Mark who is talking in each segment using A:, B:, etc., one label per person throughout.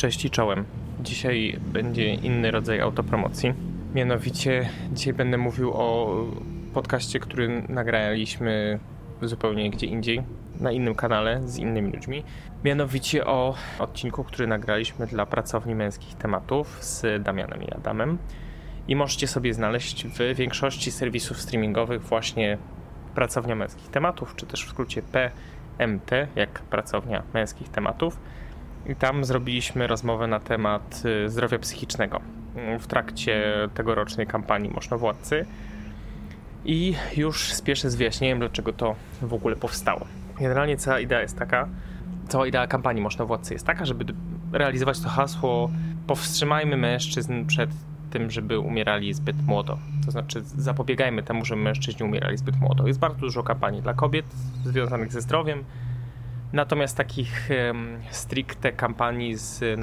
A: Cześć i czołem. Dzisiaj będzie inny rodzaj autopromocji. Mianowicie dzisiaj będę mówił o podcaście, który nagraliśmy zupełnie gdzie indziej, na innym kanale z innymi ludźmi. Mianowicie o odcinku, który nagraliśmy dla pracowni męskich tematów z Damianem i Adamem. I możecie sobie znaleźć w większości serwisów streamingowych właśnie pracownia męskich tematów, czy też w skrócie PMT, jak pracownia męskich tematów i tam zrobiliśmy rozmowę na temat y, zdrowia psychicznego w trakcie tegorocznej kampanii Moszno-Władcy. I już spieszę z wyjaśnieniem, dlaczego to w ogóle powstało. Generalnie cała idea jest taka, cała idea kampanii Moszno-Władcy jest taka, żeby realizować to hasło powstrzymajmy mężczyzn przed tym, żeby umierali zbyt młodo. To znaczy zapobiegajmy temu, żeby mężczyźni umierali zbyt młodo. Jest bardzo dużo kampanii dla kobiet związanych ze zdrowiem, Natomiast takich stricte kampanii z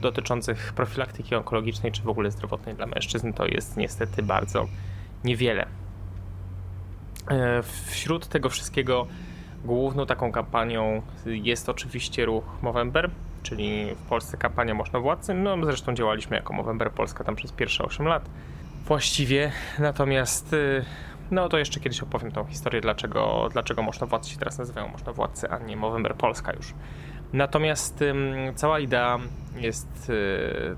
A: dotyczących profilaktyki onkologicznej czy w ogóle zdrowotnej dla mężczyzn to jest niestety bardzo niewiele. E, wśród tego wszystkiego główną taką kampanią jest oczywiście ruch Movember, czyli w Polsce kampania Można Władcy. No zresztą działaliśmy jako Movember Polska tam przez pierwsze 8 lat właściwie. Natomiast y, no to jeszcze kiedyś opowiem tą historię, dlaczego, dlaczego Władcy się teraz nazywają Władcy, a nie Movember Polska już. Natomiast ym, cała idea jest y,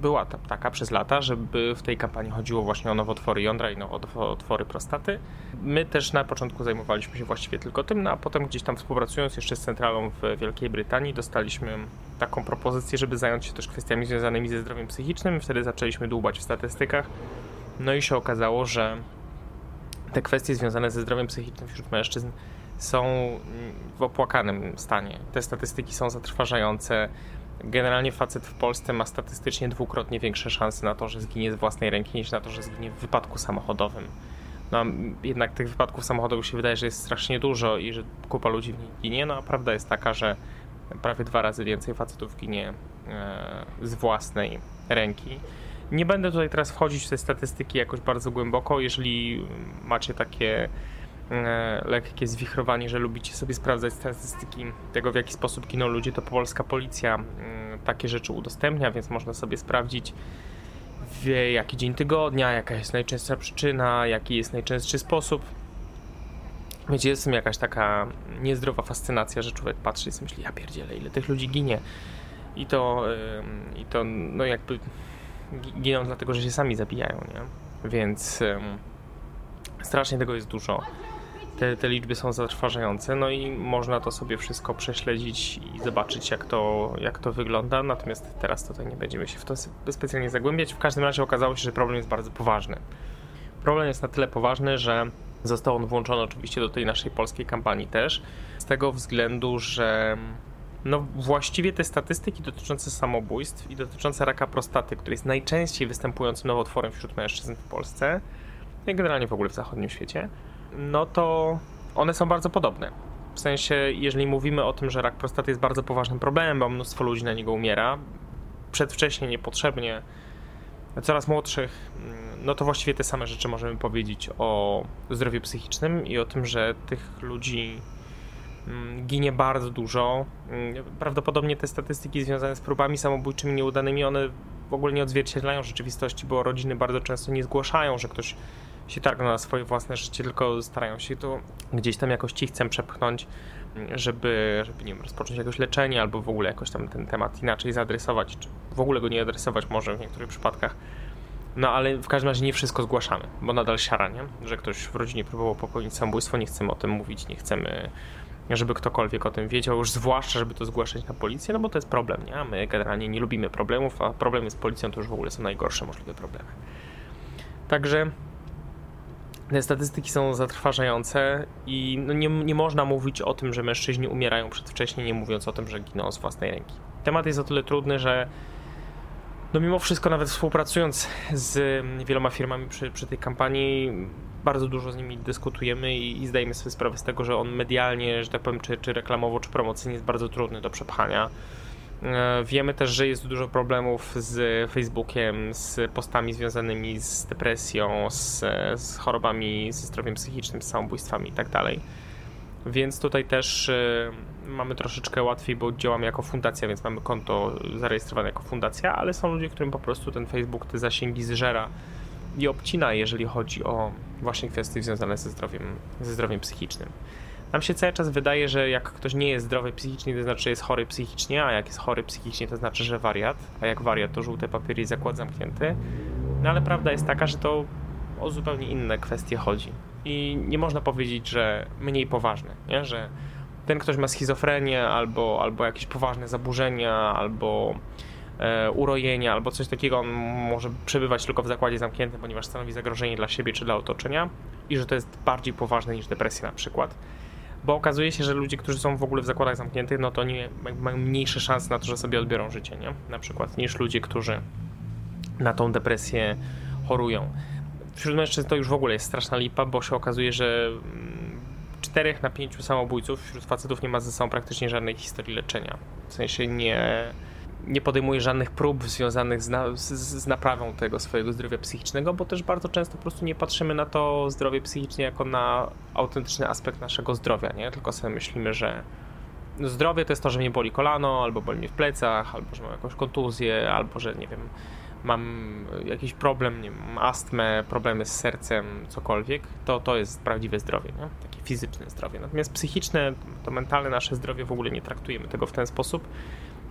A: była taka przez lata, żeby w tej kampanii chodziło właśnie o nowotwory jądra i nowotwory prostaty. My też na początku zajmowaliśmy się właściwie tylko tym, no a potem gdzieś tam współpracując jeszcze z centralą w Wielkiej Brytanii dostaliśmy taką propozycję, żeby zająć się też kwestiami związanymi ze zdrowiem psychicznym. Wtedy zaczęliśmy dłubać w statystykach. No i się okazało, że te kwestie związane ze zdrowiem psychicznym wśród mężczyzn są w opłakanym stanie. Te statystyki są zatrważające. Generalnie facet w Polsce ma statystycznie dwukrotnie większe szanse na to, że zginie z własnej ręki, niż na to, że zginie w wypadku samochodowym. No, jednak tych wypadków samochodowych się wydaje, że jest strasznie dużo i że kupa ludzi w nich ginie. No a prawda jest taka, że prawie dwa razy więcej facetów ginie e, z własnej ręki. Nie będę tutaj teraz wchodzić w te statystyki jakoś bardzo głęboko. Jeżeli macie takie e, lekkie zwichrowanie, że lubicie sobie sprawdzać statystyki tego, w jaki sposób giną ludzie, to polska policja mm, takie rzeczy udostępnia, więc można sobie sprawdzić w jaki dzień tygodnia, jaka jest najczęstsza przyczyna, jaki jest najczęstszy sposób. Wiecie, jest w tym jakaś taka niezdrowa fascynacja, że człowiek patrzy i myśli, ja pierdzielę, ile tych ludzi ginie. I to, i to no jakby giną dlatego, że się sami zabijają, nie? Więc um, strasznie tego jest dużo. Te, te liczby są zatrważające, no i można to sobie wszystko prześledzić i zobaczyć, jak to, jak to wygląda. Natomiast teraz tutaj nie będziemy się w to specjalnie zagłębiać. W każdym razie okazało się, że problem jest bardzo poważny. Problem jest na tyle poważny, że został on włączony oczywiście do tej naszej polskiej kampanii też, z tego względu, że no właściwie te statystyki dotyczące samobójstw i dotyczące raka prostaty, który jest najczęściej występującym nowotworem wśród mężczyzn w Polsce, i generalnie w ogóle w zachodnim świecie, no to one są bardzo podobne. W sensie, jeżeli mówimy o tym, że rak prostaty jest bardzo poważnym problemem, bo mnóstwo ludzi na niego umiera, przedwcześnie, niepotrzebnie, coraz młodszych, no to właściwie te same rzeczy możemy powiedzieć o zdrowiu psychicznym i o tym, że tych ludzi Mm, ginie bardzo dużo. Mm, prawdopodobnie te statystyki związane z próbami samobójczymi nieudanymi, one w ogóle nie odzwierciedlają rzeczywistości, bo rodziny bardzo często nie zgłaszają, że ktoś się targnął na swoje własne życie, tylko starają się to gdzieś tam jakoś cichcem przepchnąć, mm, żeby, żeby nie wiem, rozpocząć jakieś leczenie albo w ogóle jakoś tam ten temat inaczej zaadresować, czy w ogóle go nie adresować może w niektórych przypadkach. No ale w każdym razie nie wszystko zgłaszamy, bo nadal siara, nie? Że ktoś w rodzinie próbował popełnić samobójstwo, nie chcemy o tym mówić, nie chcemy żeby ktokolwiek o tym wiedział, już zwłaszcza, żeby to zgłaszać na policję, no bo to jest problem, nie? My generalnie nie lubimy problemów, a problemy z policją to już w ogóle są najgorsze możliwe problemy. Także te statystyki są zatrważające i no nie, nie można mówić o tym, że mężczyźni umierają przedwcześnie, nie mówiąc o tym, że giną z własnej ręki. Temat jest o tyle trudny, że no mimo wszystko, nawet współpracując z wieloma firmami przy, przy tej kampanii, bardzo dużo z nimi dyskutujemy i, i zdajemy sobie sprawę z tego, że on medialnie, że tak powiem, czy, czy reklamowo, czy promocyjnie jest bardzo trudny do przepchania. E, wiemy też, że jest dużo problemów z Facebookiem, z postami związanymi z depresją, z, z chorobami, ze zdrowiem psychicznym, z samobójstwami itd. Tak Więc tutaj też y, mamy troszeczkę łatwiej, bo działamy jako fundacja, więc mamy konto zarejestrowane jako fundacja, ale są ludzie, którym po prostu ten Facebook te zasięgi zżera i obcina, jeżeli chodzi o właśnie kwestie związane ze zdrowiem, ze zdrowiem psychicznym. Nam się cały czas wydaje, że jak ktoś nie jest zdrowy psychicznie, to znaczy, że jest chory psychicznie, a jak jest chory psychicznie, to znaczy, że wariat, a jak wariat, to żółte papiery i zakład zamknięty. No ale prawda jest taka, że to o zupełnie inne kwestie chodzi. I nie można powiedzieć, że mniej poważne, nie? że ten ktoś ma schizofrenię albo, albo jakieś poważne zaburzenia, albo e, urojenia, albo coś takiego, on może przebywać tylko w zakładzie zamkniętym, ponieważ stanowi zagrożenie dla siebie czy dla otoczenia i że to jest bardziej poważne niż depresja na przykład. Bo okazuje się, że ludzie, którzy są w ogóle w zakładach zamkniętych, no to oni mają mniejsze szanse na to, że sobie odbiorą życie, nie? Na przykład, niż ludzie, którzy na tą depresję chorują. Wśród mężczyzn to już w ogóle jest straszna lipa, bo się okazuje, że 4 mm, na 5 samobójców wśród facetów nie ma ze sobą praktycznie żadnej historii leczenia. W sensie nie, nie podejmuje żadnych prób związanych z, na, z, z, naprawą tego swojego zdrowia psychicznego, bo też bardzo często po prostu nie patrzymy na to zdrowie psychiczne jako na autentyczny aspekt naszego zdrowia, nie? Tylko sobie myślimy, że zdrowie to jest to, że mnie boli kolano, albo boli mnie w plecach, albo że mam jakąś kontuzję, albo że nie wiem, mam jakiś problem, nie wiem, astmę, problemy z sercem, cokolwiek, to to jest prawdziwe zdrowie, nie? takie fizyczne zdrowie. Natomiast psychiczne, to mentalne nasze zdrowie w ogóle nie traktujemy tego w ten sposób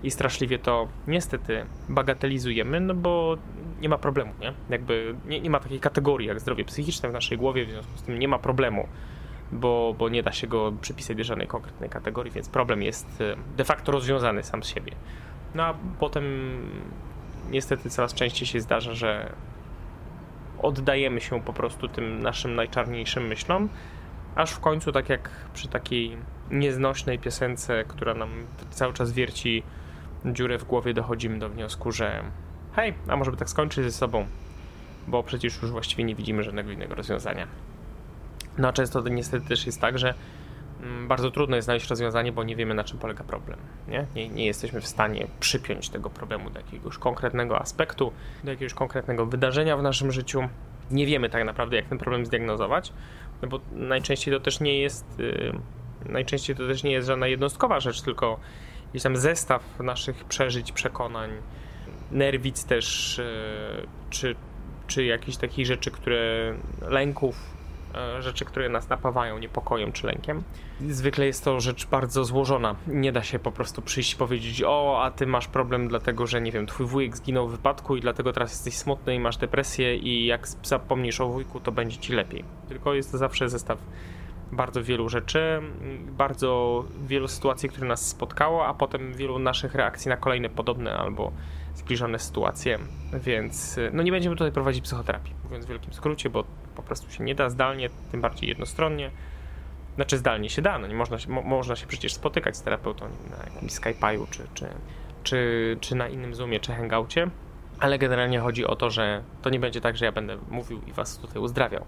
A: i straszliwie to niestety bagatelizujemy, no bo nie ma problemu, nie? Jakby nie, nie ma takiej kategorii jak zdrowie psychiczne w naszej głowie, w związku z tym nie ma problemu, bo, bo nie da się go przypisać do żadnej konkretnej kategorii, więc problem jest e, de facto rozwiązany sam z siebie. No a potem niestety coraz częściej się zdarza, że oddajemy się po prostu tym naszym najczarniejszym myślom, aż w końcu, tak jak przy takiej nieznośnej piosence, która nam cały czas wierci dziurę w głowie, dochodzimy do wniosku, że hej, a może by tak skończyć ze sobą, bo przecież już właściwie nie widzimy żadnego innego rozwiązania. No a często to niestety też jest tak, że Mm, bardzo trudno jest znaleźć rozwiązanie, bo nie wiemy na czym polega problem. Nie? Nie, nie jesteśmy w stanie przypiąć tego problemu do jakiegoś konkretnego aspektu, do jakiegoś konkretnego wydarzenia w naszym życiu. Nie wiemy tak naprawdę, jak ten problem zdiagnozować, no bo najczęściej to też nie jest, yy, najczęściej to też nie jest żadna jednostkowa rzecz, tylko jest tam zestaw naszych przeżyć, przekonań, nerwic też, yy, czy, czy jakichś takich rzeczy, które lęków, E, rzeczy, które nas napawają niepokojem czy lękiem. Zwykle jest to rzecz bardzo złożona. Nie da się po prostu przyjść i powiedzieć, o, a ty masz problem dlatego, że nie wiem, twój wujek zginął w wypadku i dlatego teraz jesteś smutny i masz depresję i jak zapomnisz o wujku, to będzie ci lepiej. Tylko jest to zawsze zestaw bardzo wielu rzeczy, bardzo wielu sytuacji, które nas spotkało, a potem wielu naszych reakcji na kolejne podobne albo zbliżone sytuacje, więc no nie będziemy tutaj prowadzić psychoterapii, mówiąc w wielkim skrócie, bo po prostu się nie da zdalnie, tym bardziej jednostronnie. Znaczy zdalnie się da, no nie można się, mo, można się przecież spotykać z terapeutą na jakimś Skype'u, czy, czy, czy, czy na innym Zoomie, czy Hangoucie, ale generalnie chodzi o to, że to nie będzie tak, że ja będę mówił i was tutaj uzdrawiał.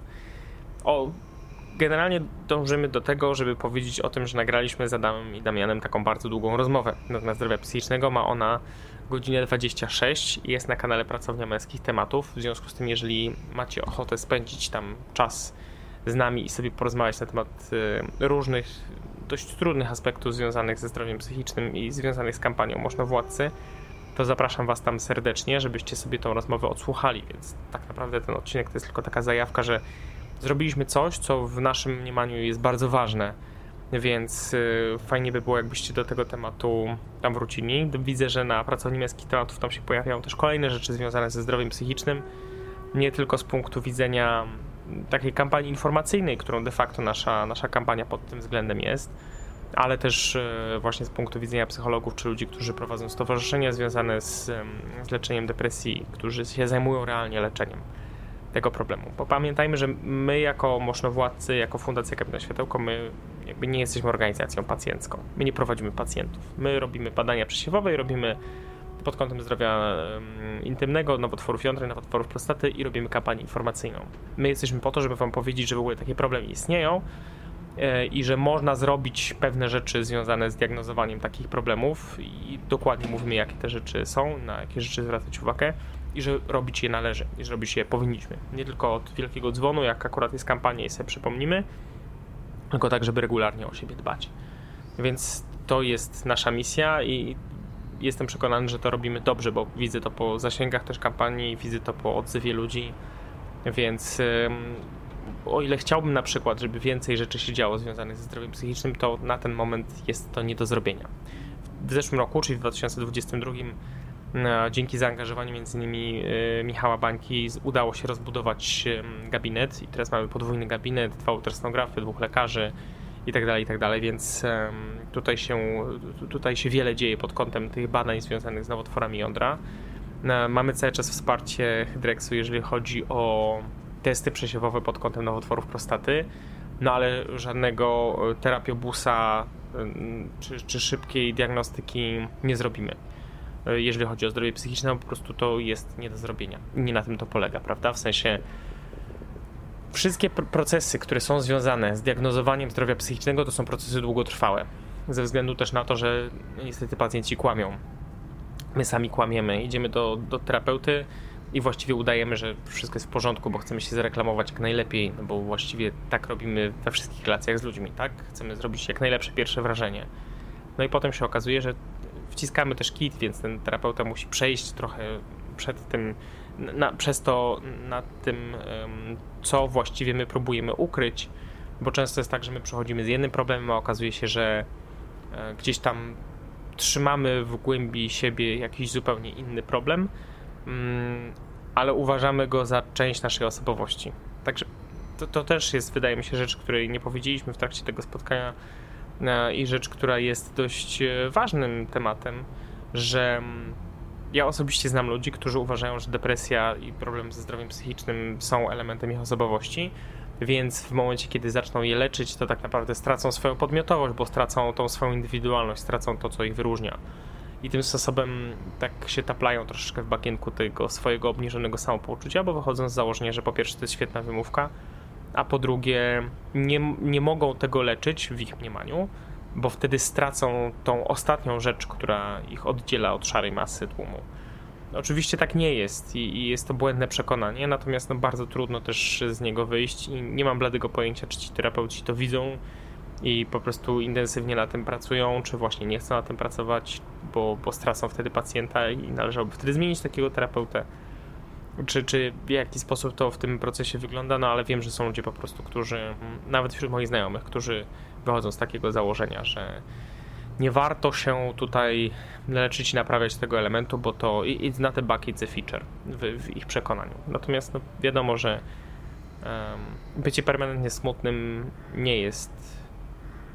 A: O, generalnie dążymy do tego, żeby powiedzieć o tym, że nagraliśmy z Adamem i Damianem taką bardzo długą rozmowę na zdrowia psychicznego. Ma ona godzinę 26 i jest na kanale Pracownia Męskich Tematów. W związku z tym, jeżeli macie ochotę spędzić tam czas z nami i sobie porozmawiać na temat y, różnych, dość trudnych aspektów związanych ze zdrowiem psychicznym i związanych z kampanią Można Władcy, to zapraszam Was tam serdecznie, żebyście sobie tą rozmowę odsłuchali. Więc tak naprawdę ten odcinek to jest tylko taka zajawka, że zrobiliśmy coś, co w naszym mniemaniu jest bardzo ważne więc y, fajnie by było, jakbyście do tego tematu tam wrócili. Widzę, że na pracowni męskich tematów tam się pojawiają też kolejne rzeczy związane ze zdrowiem psychicznym. Nie tylko z punktu widzenia takiej kampanii informacyjnej, którą de facto nasza, nasza kampania pod tym względem jest, ale też y, właśnie z punktu widzenia psychologów czy ludzi, którzy prowadzą stowarzyszenia związane z, z leczeniem depresji, którzy się zajmują realnie leczeniem tego problemu. Bo pamiętajmy, że my jako możnowładcy, jako Fundacja Kapitał Światełko, my jakby nie jesteśmy organizacją pacjencką. My nie prowadzimy pacjentów. My robimy badania przesiewowe i robimy pod kątem zdrowia intymnego, nowotworów jądra, nowotworów prostaty i robimy kampanię informacyjną. My jesteśmy po to, żeby wam powiedzieć, że w ogóle takie problemy istnieją e, i że można zrobić pewne rzeczy związane z diagnozowaniem takich problemów i dokładnie mówimy, jakie te rzeczy są, na jakie rzeczy zwracać uwagę i że robić je należy, i że robić je powinniśmy. Nie tylko od wielkiego dzwonu, jak akurat jest kampania i sobie przypomnimy, tylko tak, żeby regularnie o siebie dbać. Więc to jest nasza misja i jestem przekonany, że to robimy dobrze, bo widzę to po zasięgach też kampanii, widzę to po odzywie ludzi, więc o ile chciałbym na przykład, żeby więcej rzeczy się działo związanych ze zdrowiem psychicznym, to na ten moment jest to nie do zrobienia. W zeszłym roku, czyli w 2022, e, dzięki zaangażowaniu m.in. E, Michała Bańki udało się rozbudować gabinet i teraz mamy podwójny gabinet, dwa ultrasonografy, dwóch lekarzy i tak dalej, i tak więc tutaj się, tutaj się wiele dzieje pod kątem tych badań związanych z nowotworami jądra. E, mamy cały czas wsparcie Hydrexu, jeżeli chodzi o testy przesiewowe pod kątem nowotworów prostaty, no ale żadnego e, terapiobusa czy, czy szybkiej diagnostyki nie zrobimy. E, jeżeli chodzi o zdrowie psychiczne, po prostu to jest nie do zrobienia. Nie na tym to polega, prawda? W sensie wszystkie pr procesy, które są związane z diagnozowaniem zdrowia psychicznego, to są procesy długotrwałe. Ze względu też na to, że niestety pacjenci kłamią. My sami kłamiemy. Idziemy do, do terapeuty, i właściwie udajemy, że wszystko jest w porządku, bo chcemy się zareklamować jak najlepiej, no bo właściwie tak robimy we wszystkich relacjach z ludźmi, tak? Chcemy zrobić jak najlepsze pierwsze wrażenie. No i potem się okazuje, że wciskamy też kit, więc ten terapeuta musi przejść trochę przed tym, na, przez to nad tym, co właściwie my próbujemy ukryć, bo często jest tak, że my przechodzimy z jednym problemem, a okazuje się, że e, gdzieś tam trzymamy w głębi siebie jakiś zupełnie inny problem, Mm, ale uważamy go za część naszej osobowości. Także to, to, też jest, wydaje mi się, rzecz, której nie powiedzieliśmy w trakcie tego spotkania i rzecz, która jest dość e, ważnym tematem, że mm, ja osobiście znam ludzi, którzy uważają, że depresja i problem ze zdrowiem psychicznym są elementem ich osobowości, więc w momencie, kiedy zaczną je leczyć, to tak naprawdę stracą swoją podmiotowość, bo stracą tą swoją indywidualność, stracą to, co ich wyróżnia. I tym sposobem tak się taplają troszeczkę w bakienku tego swojego obniżonego samopoczucia, bo wychodzą z założenia, że po pierwsze to jest świetna wymówka, a po drugie nie, nie mogą tego leczyć w ich mniemaniu, bo wtedy stracą tą ostatnią rzecz, która ich oddziela od szarej masy tłumu. Oczywiście tak nie jest i, i jest to błędne przekonanie, natomiast no bardzo trudno też z niego wyjść i nie mam bladego pojęcia, czy ci terapeuci to widzą, i po prostu intensywnie na tym pracują, czy właśnie nie chcą na tym pracować, bo, bo stracą wtedy pacjenta i należałoby wtedy zmienić takiego terapeutę. Czy, czy w jaki sposób to w tym procesie wygląda, no ale wiem, że są ludzie po prostu, którzy, nawet wśród moich znajomych, którzy wychodzą z takiego założenia, że nie warto się tutaj leczyć i naprawiać tego elementu, bo to it's not a bug, it's a feature w, w ich przekonaniu. Natomiast no, wiadomo, że um, bycie permanentnie smutnym nie jest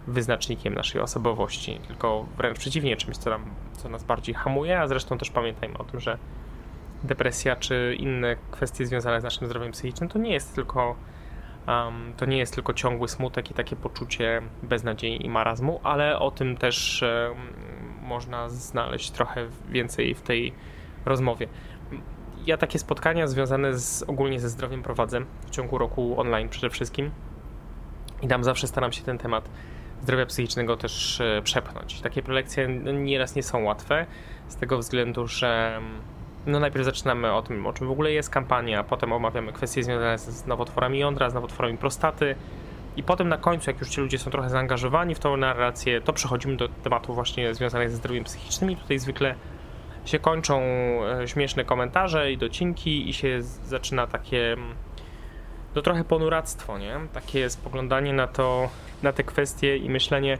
A: wyznacznikiem naszej osobowości, tylko wręcz przeciwnie, czymś, co, nam, co nas bardziej hamuje, a zresztą też pamiętajmy o tym, że depresja czy inne kwestie związane z naszym zdrowiem psychicznym to nie jest tylko um, to nie jest tylko ciągły smutek i takie poczucie beznadziei i marazmu, ale o tym też um, można znaleźć trochę więcej w tej rozmowie. Ja takie spotkania związane z, ogólnie ze zdrowiem prowadzę w ciągu roku online przede wszystkim i tam zawsze staram się ten temat zdrowia psychicznego też e, przepchnąć. Takie prelekcje nieraz nie są łatwe, z tego względu, że no najpierw zaczynamy o tym, o czym w ogóle jest kampania, potem omawiamy kwestie związane z nowotworami jądra, z nowotworami prostaty i potem na końcu, jak już ci ludzie są trochę zaangażowani w tą narrację, to przechodzimy do tematów właśnie związanych ze zdrowiem psychicznym i tutaj zwykle się kończą e, śmieszne komentarze i docinki i się zaczyna takie mm, no trochę ponuractwo, nie? Takie spoglądanie na to, na te kwestie i myślenie,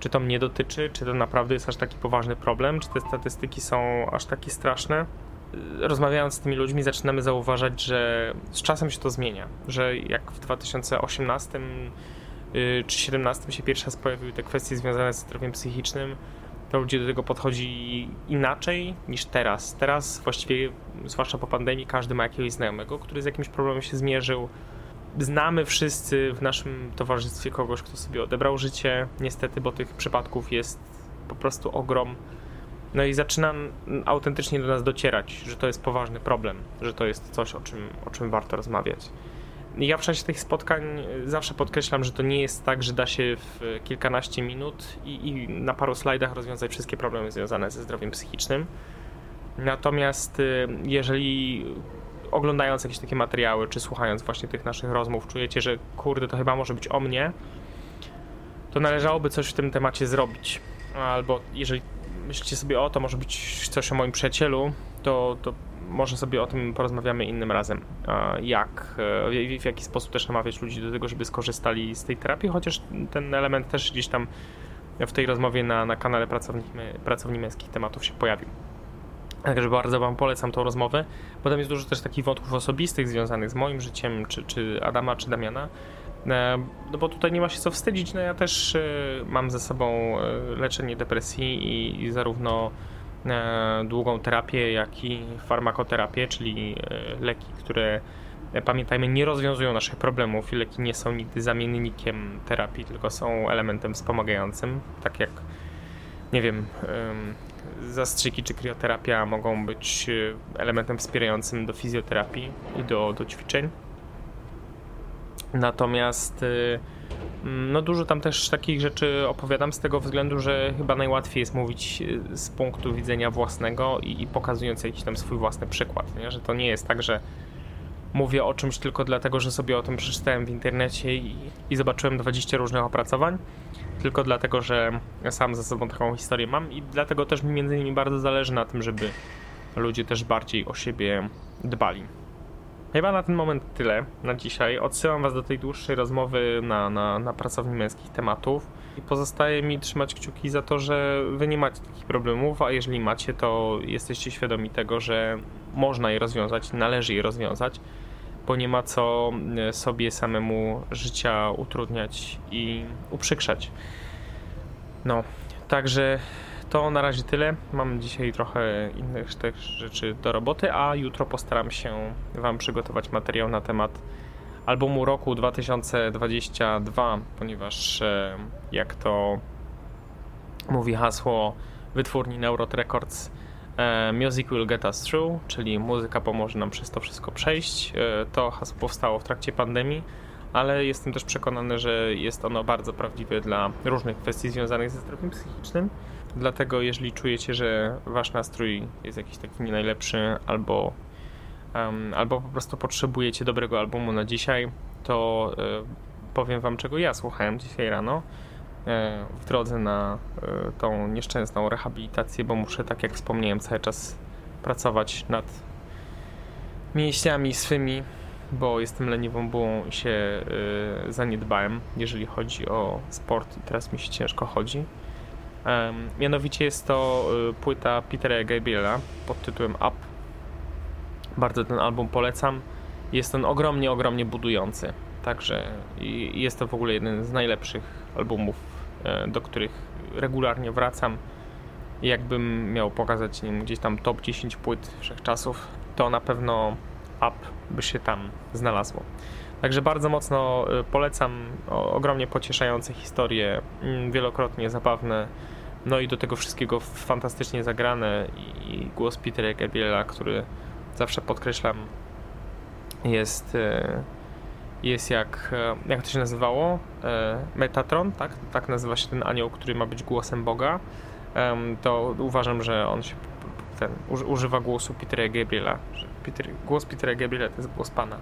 A: czy to mnie dotyczy, czy to naprawdę jest aż taki poważny problem, czy te statystyki są aż takie straszne. Rozmawiając z tymi ludźmi, zaczynamy zauważać, że z czasem się to zmienia, że jak w 2018 y, czy 2017 się pierwszy raz pojawiły te kwestie związane z zdrowiem psychicznym, to ludzie do tego podchodzi inaczej niż teraz. Teraz właściwie, zwłaszcza po pandemii, każdy ma jakiegoś znajomego, który z jakimś problemem się zmierzył. Znamy wszyscy w naszym towarzystwie kogoś, kto sobie odebrał życie, niestety, bo tych przypadków jest po prostu ogrom. No i zaczyna autentycznie do nas docierać, że to jest poważny problem, że to jest coś, o czym, o czym warto rozmawiać. Ja w czasie tych spotkań zawsze podkreślam, że to nie jest tak, że da się w kilkanaście minut i, i na paru slajdach rozwiązać wszystkie problemy związane ze zdrowiem psychicznym. Natomiast y, jeżeli oglądając jakieś takie materiały, czy słuchając właśnie tych naszych rozmów, czujecie, że kurde, to chyba może być o mnie, to należałoby coś w tym temacie zrobić. Albo jeżeli myślicie sobie o to, może być coś o moim przyjacielu, to, to może sobie o tym porozmawiamy innym razem. Jak, e, w, w jaki sposób też namawiać ludzi do tego, żeby skorzystali z tej terapii, chociaż ten element też gdzieś tam w tej rozmowie na, na kanale Pracowni, Pracowni Męskich tematów się pojawił. Także bardzo Wam polecam tą rozmowę, bo tam jest dużo też takich wątków osobistych związanych z moim życiem, czy, czy Adama, czy Damiana. E, no bo tutaj nie ma się co wstydzić, no ja też e, mam ze sobą leczenie depresji i, zarówno E, długą terapię, jak i farmakoterapię, czyli e, leki, które e, pamiętajmy nie rozwiązują naszych problemów i leki nie są nigdy zamiennikiem terapii, tylko są elementem wspomagającym, tak jak nie wiem, zastrzyki czy krioterapia mogą być elementem wspierającym do fizjoterapii i do, do ćwiczeń. Natomiast Mm, no dużo tam też takich rzeczy opowiadam z tego względu, że chyba najłatwiej jest mówić y, z punktu widzenia własnego i, i pokazując jakiś tam swój własny przykład, nie? że to nie jest tak, że mówię o czymś tylko dlatego, że sobie o tym przeczytałem w internecie i, i zobaczyłem 20 różnych opracowań, tylko dlatego, że sam ze sobą taką historię mam i dlatego też mi między innymi bardzo zależy na tym, żeby ludzie też bardziej o siebie dbali. Chyba na ten moment tyle na dzisiaj. Odsyłam Was do tej dłuższej rozmowy na, na, na pracowni męskich tematów. I pozostaje mi trzymać kciuki za to, że Wy nie macie takich problemów, a jeżeli macie, to jesteście świadomi tego, że można je rozwiązać, należy je rozwiązać, bo nie ma co e, sobie samemu życia utrudniać i uprzykrzać. No, także to na razie tyle. Mam dzisiaj trochę innych też rzeczy do roboty, a jutro postaram się Wam przygotować materiał na temat albumu roku 2022, ponieważ e, jak to mówi hasło wytwórni Neurot Records, e, Music will get us through, czyli muzyka pomoże nam przez to wszystko przejść. E, to hasło powstało w trakcie pandemii, ale jestem też przekonany, że jest ono bardzo prawdziwe dla różnych kwestii związanych ze zdrowiem psychicznym. Dlatego jeżeli czujecie, że wasz nastrój jest jakiś taki nie najlepszy albo, um, albo po prostu potrzebujecie dobrego albumu na dzisiaj, to y, powiem wam czego ja słuchałem dzisiaj rano y, w drodze na y, tą nieszczęsną rehabilitację, bo muszę, tak jak wspomniałem, cały czas pracować nad mięśniami swymi, bo jestem leniwą bułą i się zaniedbałem, jeżeli chodzi o sport i teraz mi się ciężko chodzi. Mianowicie jest to y, płyta Petera Gabriela pod tytułem Up. Bardzo ten album polecam. Jest on ogromnie, ogromnie budujący. Także jest to w ogóle jeden z najlepszych albumów, e, do których regularnie wracam. Jakbym miał pokazać nim gdzieś tam top 10 płyt wszechczasów, to na pewno Up by się tam znalazło. Także bardzo mocno y, polecam. ogromnie pocieszające historie, mm, wielokrotnie zabawne. No i do tego wszystkiego fantastycznie zagrane i głos Petera Gabriela, który zawsze podkreślam jest y, jest jak, y, jak to się nazywało? Metatron, tak? Tak nazywa się ten anioł, który ma być głosem Boga. To uważam, że on się ten, używa głosu Petera Gabriela. Peter, głos Petera Gabriela to jest głos Pana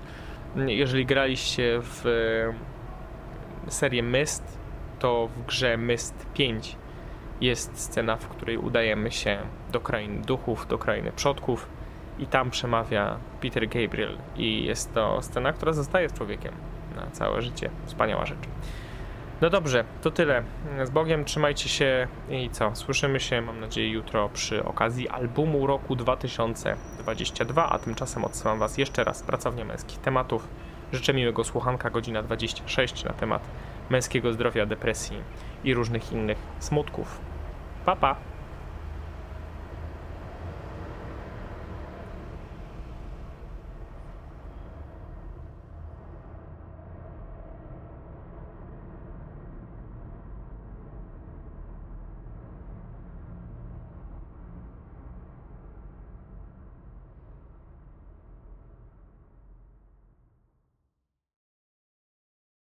A: jeżeli graliście w e, serię Myst, to w grze Myst 5 jest scena, w której udajemy się do krainy duchów, do krainy przodków i tam przemawia Peter Gabriel i jest to scena, która zostaje z człowiekiem na całe życie. Wspaniała rzecz. No dobrze, to tyle. Z Bogiem, trzymajcie się i co? Słyszymy się, mam nadzieję, jutro przy okazji albumu roku 2022, a tymczasem odsyłam Was jeszcze raz Pracownia Męskich Tematów. Życzę miłego słuchanka, godzina 26 na temat męskiego zdrowia, depresji i różnych innych smutków. Pa, pa!